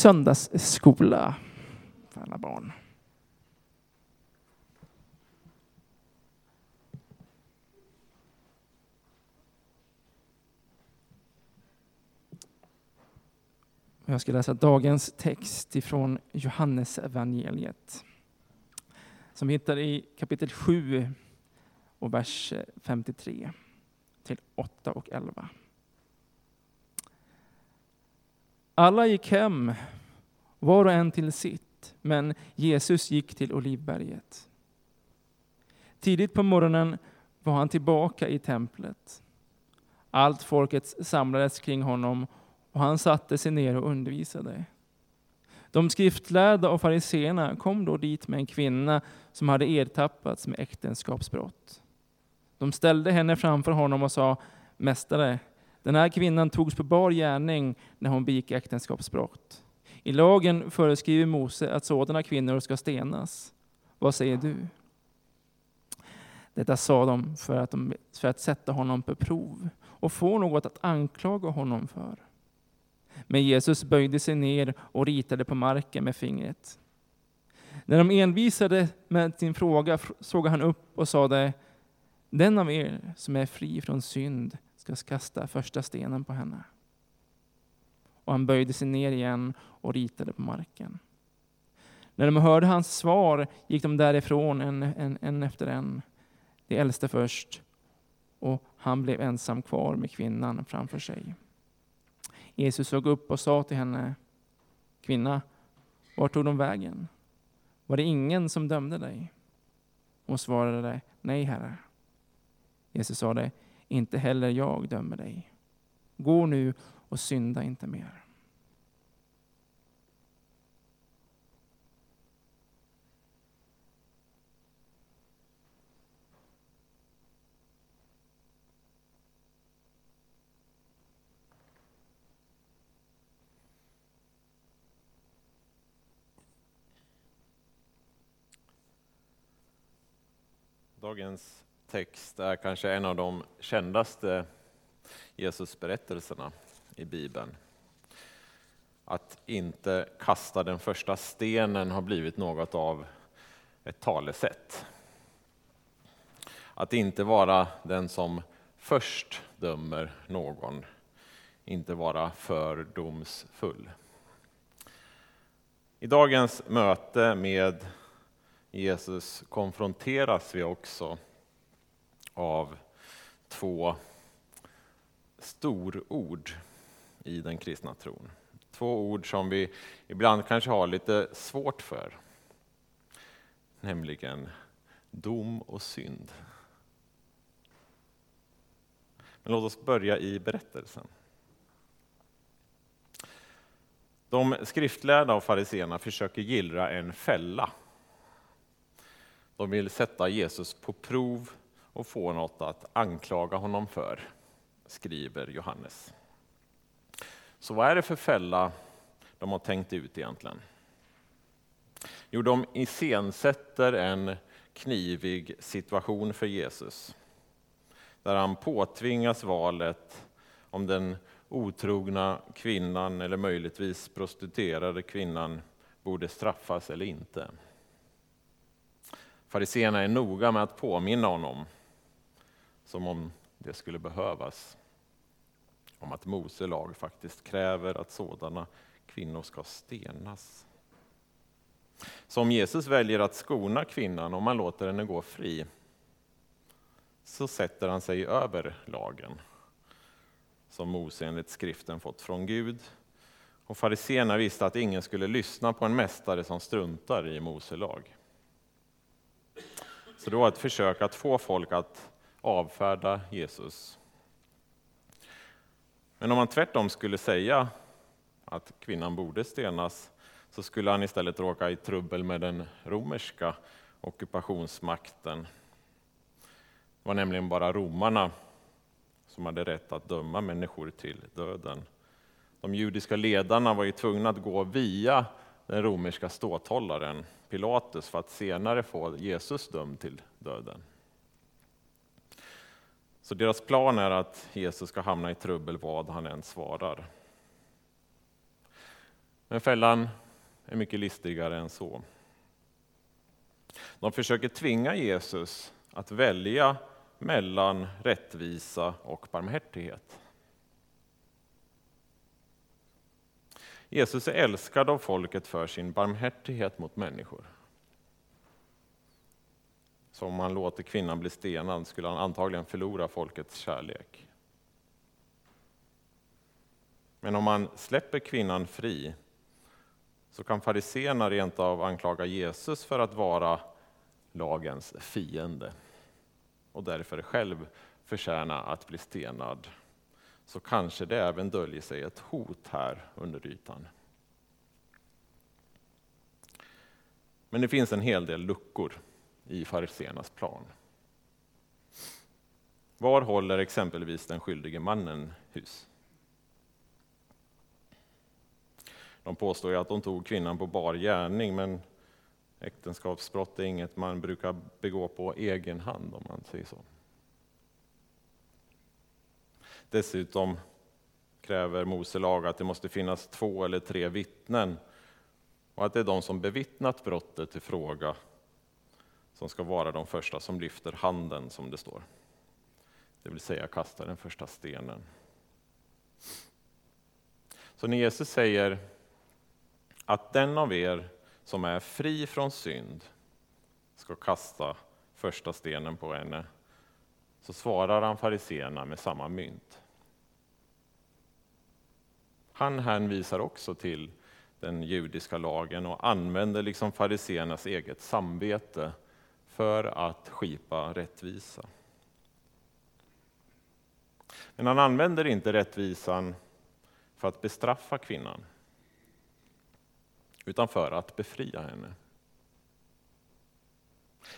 söndagsskola för alla barn. Jag ska läsa dagens text ifrån Johannes evangeliet som vi hittar i kapitel 7 och vers 53 till 8 och 11. Alla gick hem, var och en till sitt, men Jesus gick till Olivberget. Tidigt på morgonen var han tillbaka i templet. Allt folket samlades kring honom och han satte sig ner och undervisade. De skriftlärda och fariseerna kom då dit med en kvinna som hade ertappats med äktenskapsbrott. De ställde henne framför honom och sa, Mästare, den här kvinnan togs på bar gärning när hon begick äktenskapsbrott. I lagen föreskriver Mose att sådana kvinnor ska stenas. Vad säger du? Detta sa de för att, de, för att sätta honom på prov och få något att anklaga honom för. Men Jesus böjde sig ner och ritade på marken med fingret. När de envisade med sin fråga såg han upp och sade, den av er som är fri från synd ska kasta första stenen på henne. Och han böjde sig ner igen och ritade på marken. När de hörde hans svar gick de därifrån en, en, en efter en. De äldste först, och han blev ensam kvar med kvinnan framför sig. Jesus såg upp och sa till henne, kvinna, vart tog de vägen? Var det ingen som dömde dig? Hon svarade, nej herre. Jesus sade, inte heller jag dömer dig. Gå nu och synda inte mer. Dagens text är kanske en av de kändaste Jesusberättelserna i Bibeln. Att inte kasta den första stenen har blivit något av ett talesätt. Att inte vara den som först dömer någon, inte vara fördomsfull. I dagens möte med Jesus konfronteras vi också av två storord i den kristna tron. Två ord som vi ibland kanske har lite svårt för. Nämligen dom och synd. Men låt oss börja i berättelsen. De skriftlärda och fariseerna försöker gillra en fälla de vill sätta Jesus på prov och få något att anklaga honom för, skriver Johannes. Så vad är det för fälla de har tänkt ut egentligen? Jo, de iscensätter en knivig situation för Jesus. Där han påtvingas valet om den otrogna kvinnan eller möjligtvis prostituerade kvinnan borde straffas eller inte. Fariséerna är noga med att påminna honom, som om det skulle behövas, om att Mose lag faktiskt kräver att sådana kvinnor ska stenas. Så om Jesus väljer att skona kvinnan, om man låter henne gå fri, så sätter han sig över lagen, som Mose enligt skriften fått från Gud. Och fariséerna visste att ingen skulle lyssna på en mästare som struntar i Mose lag. Så det var ett försök att få folk att avfärda Jesus. Men om man tvärtom skulle säga att kvinnan borde stenas, så skulle han istället råka i trubbel med den romerska ockupationsmakten. Det var nämligen bara romarna som hade rätt att döma människor till döden. De judiska ledarna var ju tvungna att gå via den romerska ståthållaren Pilatus för att senare få Jesus dömd till döden. Så deras plan är att Jesus ska hamna i trubbel vad han än svarar. Men fällan är mycket listigare än så. De försöker tvinga Jesus att välja mellan rättvisa och barmhärtighet. Jesus är älskad av folket för sin barmhärtighet mot människor. Så om han låter kvinnan bli stenad skulle han antagligen förlora folkets kärlek. Men om man släpper kvinnan fri så kan fariseerna rent av anklaga Jesus för att vara lagens fiende och därför själv förtjäna att bli stenad. Så kanske det även döljer sig ett hot här under ytan. Men det finns en hel del luckor i fariséernas plan. Var håller exempelvis den skyldige mannen hus? De påstår ju att de tog kvinnan på bar gärning, men äktenskapsbrott är inget man brukar begå på egen hand om man säger så. Dessutom kräver Mose lag att det måste finnas två eller tre vittnen och att det är de som bevittnat brottet i fråga som ska vara de första som lyfter handen, som det står. Det vill säga kastar den första stenen. Så när Jesus säger att den av er som är fri från synd ska kasta första stenen på henne, så svarar han fariseerna med samma mynt. Han hänvisar också till den judiska lagen och använder liksom fariseernas eget samvete för att skipa rättvisa. Men han använder inte rättvisan för att bestraffa kvinnan, utan för att befria henne.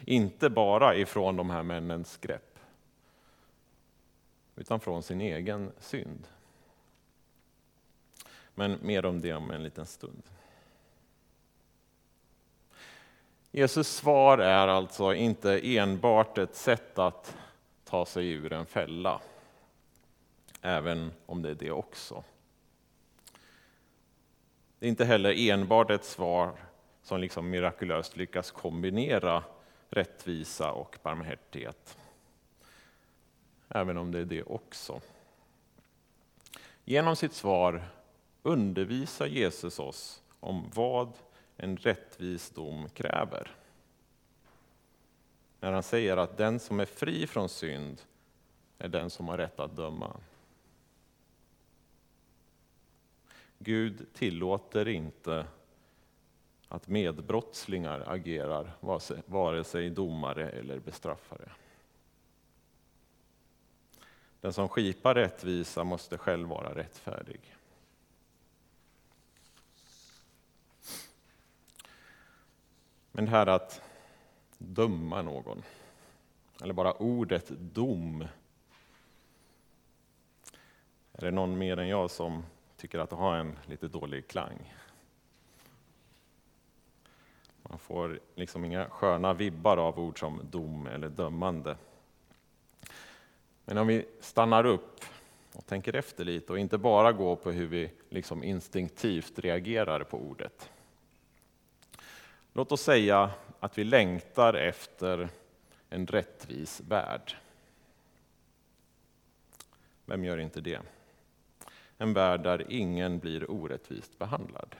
Inte bara ifrån de här männens grepp, utan från sin egen synd. Men mer om det om en liten stund. Jesus svar är alltså inte enbart ett sätt att ta sig ur en fälla, även om det är det också. Det är inte heller enbart ett svar som liksom mirakulöst lyckas kombinera rättvisa och barmhärtighet, även om det är det också. Genom sitt svar undervisar Jesus oss om vad en rättvis dom kräver. När han säger att den som är fri från synd är den som har rätt att döma. Gud tillåter inte att medbrottslingar agerar, vare sig domare eller bestraffare. Den som skipar rättvisa måste själv vara rättfärdig. Men det här att döma någon, eller bara ordet dom. Är det någon mer än jag som tycker att det har en lite dålig klang? Man får liksom inga sköna vibbar av ord som dom eller dömande. Men om vi stannar upp och tänker efter lite och inte bara går på hur vi liksom instinktivt reagerar på ordet Låt oss säga att vi längtar efter en rättvis värld. Vem gör inte det? En värld där ingen blir orättvist behandlad.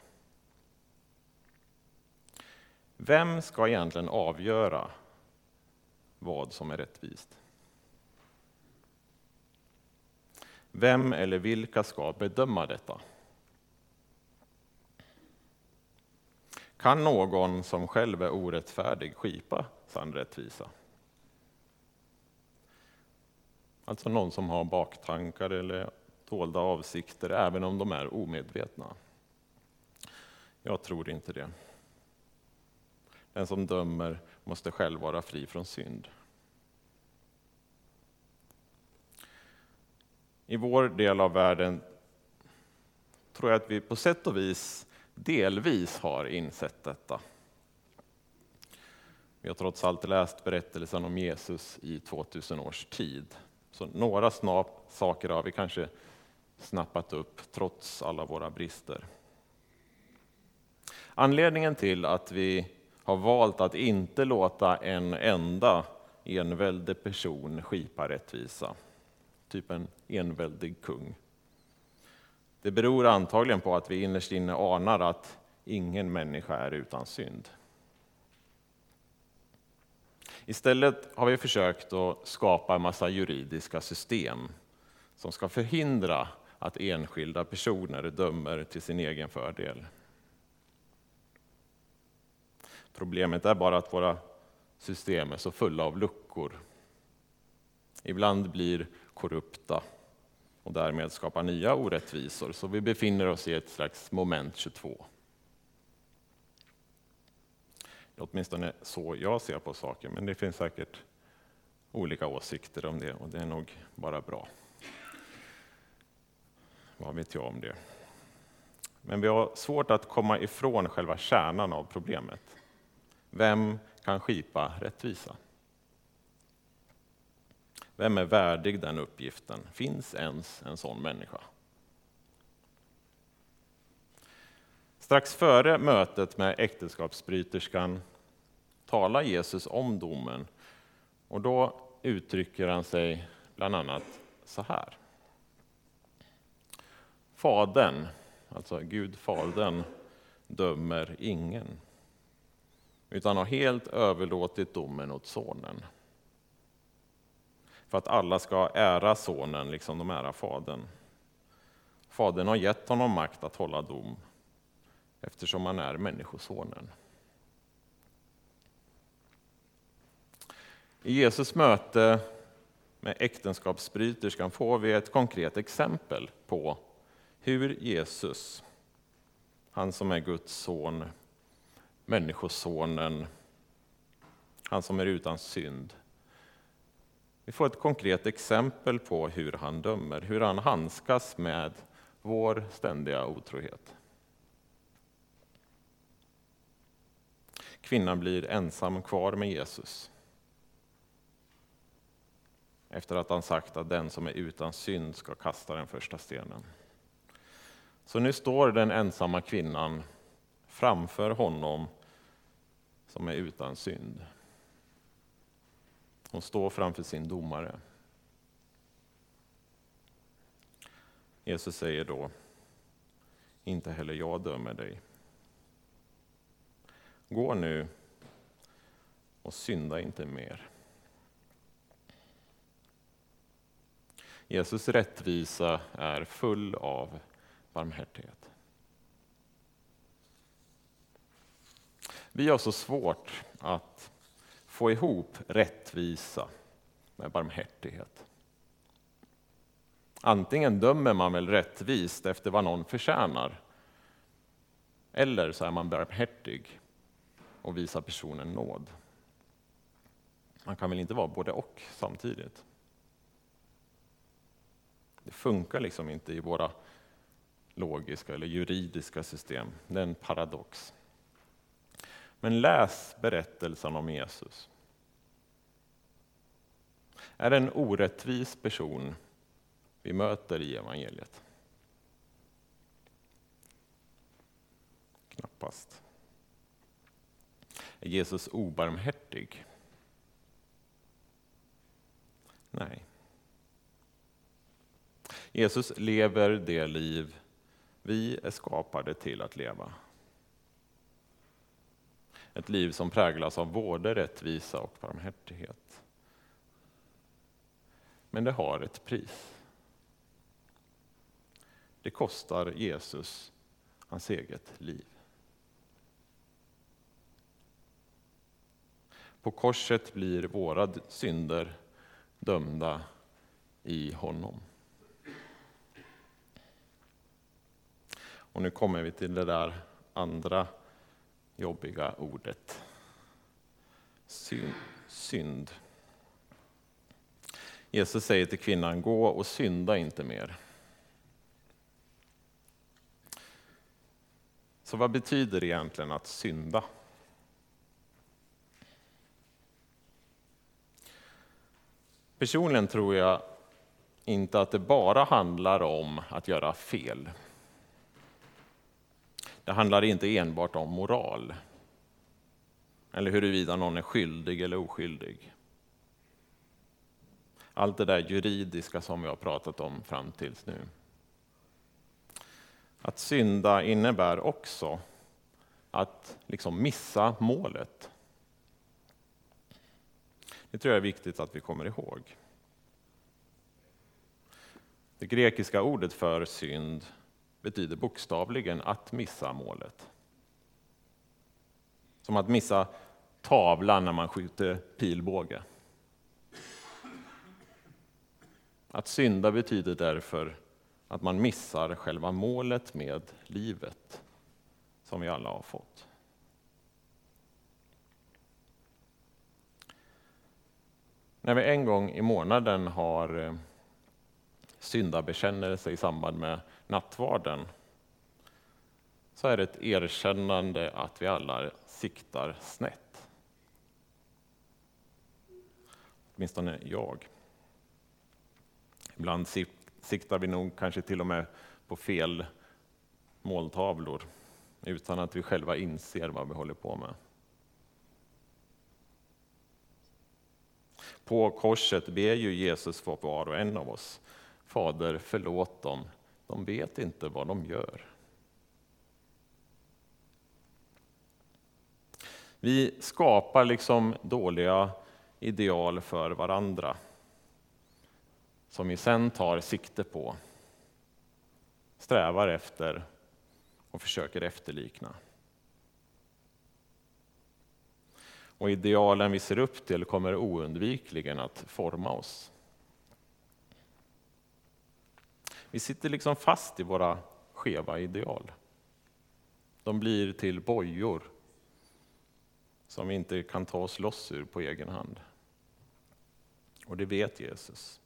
Vem ska egentligen avgöra vad som är rättvist? Vem eller vilka ska bedöma detta? Kan någon som själv är orättfärdig skipa sann rättvisa? Alltså någon som har baktankar eller dolda avsikter, även om de är omedvetna. Jag tror inte det. Den som dömer måste själv vara fri från synd. I vår del av världen tror jag att vi på sätt och vis delvis har insett detta. Vi har trots allt läst berättelsen om Jesus i 2000 års tid. Så några snap, saker har vi kanske snappat upp trots alla våra brister. Anledningen till att vi har valt att inte låta en enda enväldig person skipa rättvisa, typ en enväldig kung. Det beror antagligen på att vi innerst inne anar att ingen människa är utan synd. Istället har vi försökt att skapa en massa juridiska system som ska förhindra att enskilda personer dömer till sin egen fördel. Problemet är bara att våra system är så fulla av luckor. Ibland blir korrupta och därmed skapar nya orättvisor, så vi befinner oss i ett slags moment 22. Åtminstone så jag ser på saken, men det finns säkert olika åsikter om det och det är nog bara bra. Vad vet jag om det? Men vi har svårt att komma ifrån själva kärnan av problemet. Vem kan skipa rättvisa? Vem är värdig den uppgiften? Finns ens en sån människa? Strax före mötet med äktenskapsbryterskan talar Jesus om domen och då uttrycker han sig bland annat så här. Fadern, alltså Gud Fadern, dömer ingen utan har helt överlåtit domen åt Sonen. För att alla ska ära Sonen liksom de ära Fadern. Fadern har gett honom makt att hålla dom eftersom han är Människosonen. I Jesus möte med äktenskapsbryterskan får vi ett konkret exempel på hur Jesus, han som är Guds son, Människosonen, han som är utan synd. Vi får ett konkret exempel på hur han dömer, hur han handskas med vår ständiga otrohet. Kvinnan blir ensam kvar med Jesus. Efter att han sagt att den som är utan synd ska kasta den första stenen. Så nu står den ensamma kvinnan framför honom som är utan synd. Hon står framför sin domare. Jesus säger då, inte heller jag dömer dig. Gå nu och synda inte mer. Jesus rättvisa är full av barmhärtighet. Vi har så svårt att få ihop rättvisa med barmhärtighet. Antingen dömer man väl rättvist efter vad någon förtjänar, eller så är man barmhärtig och visar personen nåd. Man kan väl inte vara både och samtidigt? Det funkar liksom inte i våra logiska eller juridiska system. Det är en paradox. Men läs berättelsen om Jesus. Är det en orättvis person vi möter i evangeliet? Knappast. Är Jesus obarmhärtig? Nej. Jesus lever det liv vi är skapade till att leva. Ett liv som präglas av både rättvisa och barmhärtighet. Men det har ett pris. Det kostar Jesus hans eget liv. På korset blir våra synder dömda i honom. Och nu kommer vi till det där andra jobbiga ordet. Synd. Jesus säger till kvinnan, gå och synda inte mer. Så vad betyder det egentligen att synda? Personligen tror jag inte att det bara handlar om att göra fel. Det handlar inte enbart om moral, eller huruvida någon är skyldig eller oskyldig. Allt det där juridiska som vi har pratat om fram tills nu. Att synda innebär också att liksom missa målet. Det tror jag är viktigt att vi kommer ihåg. Det grekiska ordet för synd betyder bokstavligen att missa målet. Som att missa tavlan när man skjuter pilbåge. Att synda betyder därför att man missar själva målet med livet som vi alla har fått. När vi en gång i månaden har eh, syndabekännelse i samband med nattvarden så är det ett erkännande att vi alla siktar snett. Åtminstone jag. Ibland siktar vi nog kanske till och med på fel måltavlor utan att vi själva inser vad vi håller på med. På korset ber ju Jesus för var och en av oss. Fader, förlåt dem. De vet inte vad de gör. Vi skapar liksom dåliga ideal för varandra som vi sen tar sikte på, strävar efter och försöker efterlikna. Och idealen vi ser upp till kommer oundvikligen att forma oss. Vi sitter liksom fast i våra skeva ideal. De blir till bojor som vi inte kan ta oss loss ur på egen hand. Och det vet Jesus.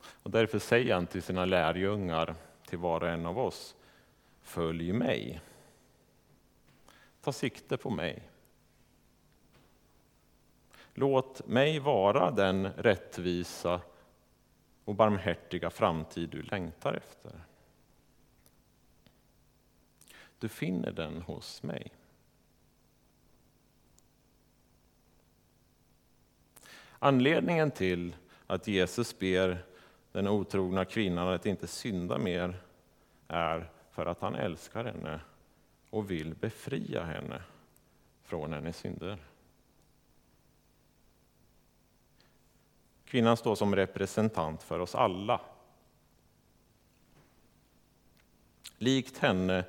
Och därför säger han till sina lärjungar, till var och en av oss, följ mig. Ta sikte på mig. Låt mig vara den rättvisa och barmhärtiga framtid du längtar efter. Du finner den hos mig. Anledningen till att Jesus ber den otrogna kvinnan att inte synda mer är för att han älskar henne och vill befria henne från hennes synder. Kvinnan står som representant för oss alla. Likt henne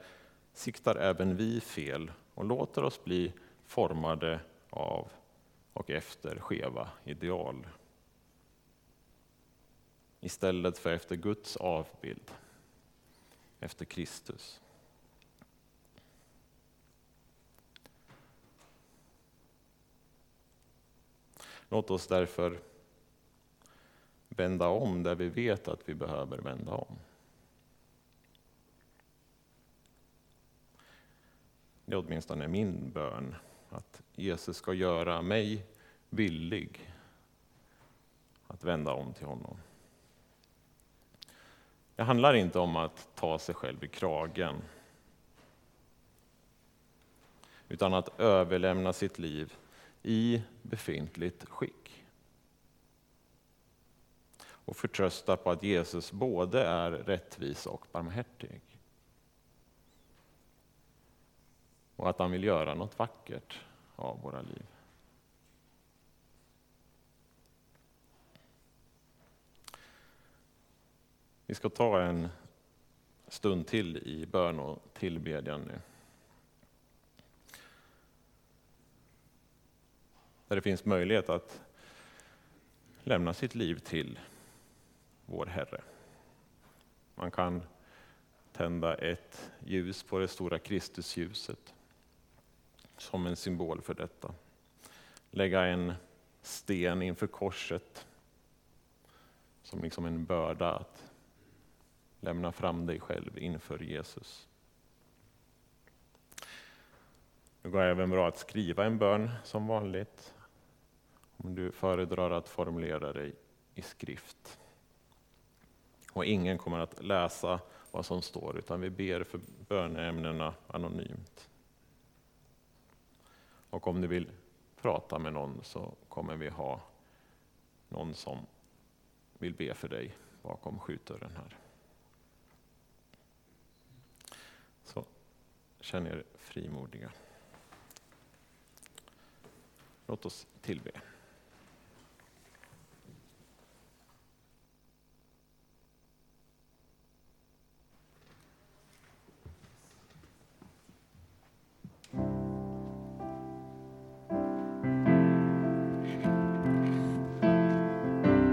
siktar även vi fel och låter oss bli formade av och efter skeva ideal istället för efter Guds avbild, efter Kristus. Låt oss därför vända om där vi vet att vi behöver vända om. Det är åtminstone min bön, att Jesus ska göra mig villig att vända om till honom. Det handlar inte om att ta sig själv i kragen. Utan att överlämna sitt liv i befintligt skick. Och förtrösta på att Jesus både är rättvis och barmhärtig. Och att han vill göra något vackert av våra liv. Vi ska ta en stund till i bön och tillbedjan nu. Där det finns möjlighet att lämna sitt liv till vår Herre. Man kan tända ett ljus på det stora Kristusljuset som en symbol för detta. Lägga en sten inför korset som liksom en börda att Lämna fram dig själv inför Jesus. Det går även bra att skriva en bön som vanligt, om du föredrar att formulera dig i skrift. Och ingen kommer att läsa vad som står, utan vi ber för böneämnena anonymt. Och om du vill prata med någon så kommer vi ha någon som vill be för dig bakom skjutdörren här. Så känn er frimodiga. Låt oss tillbe.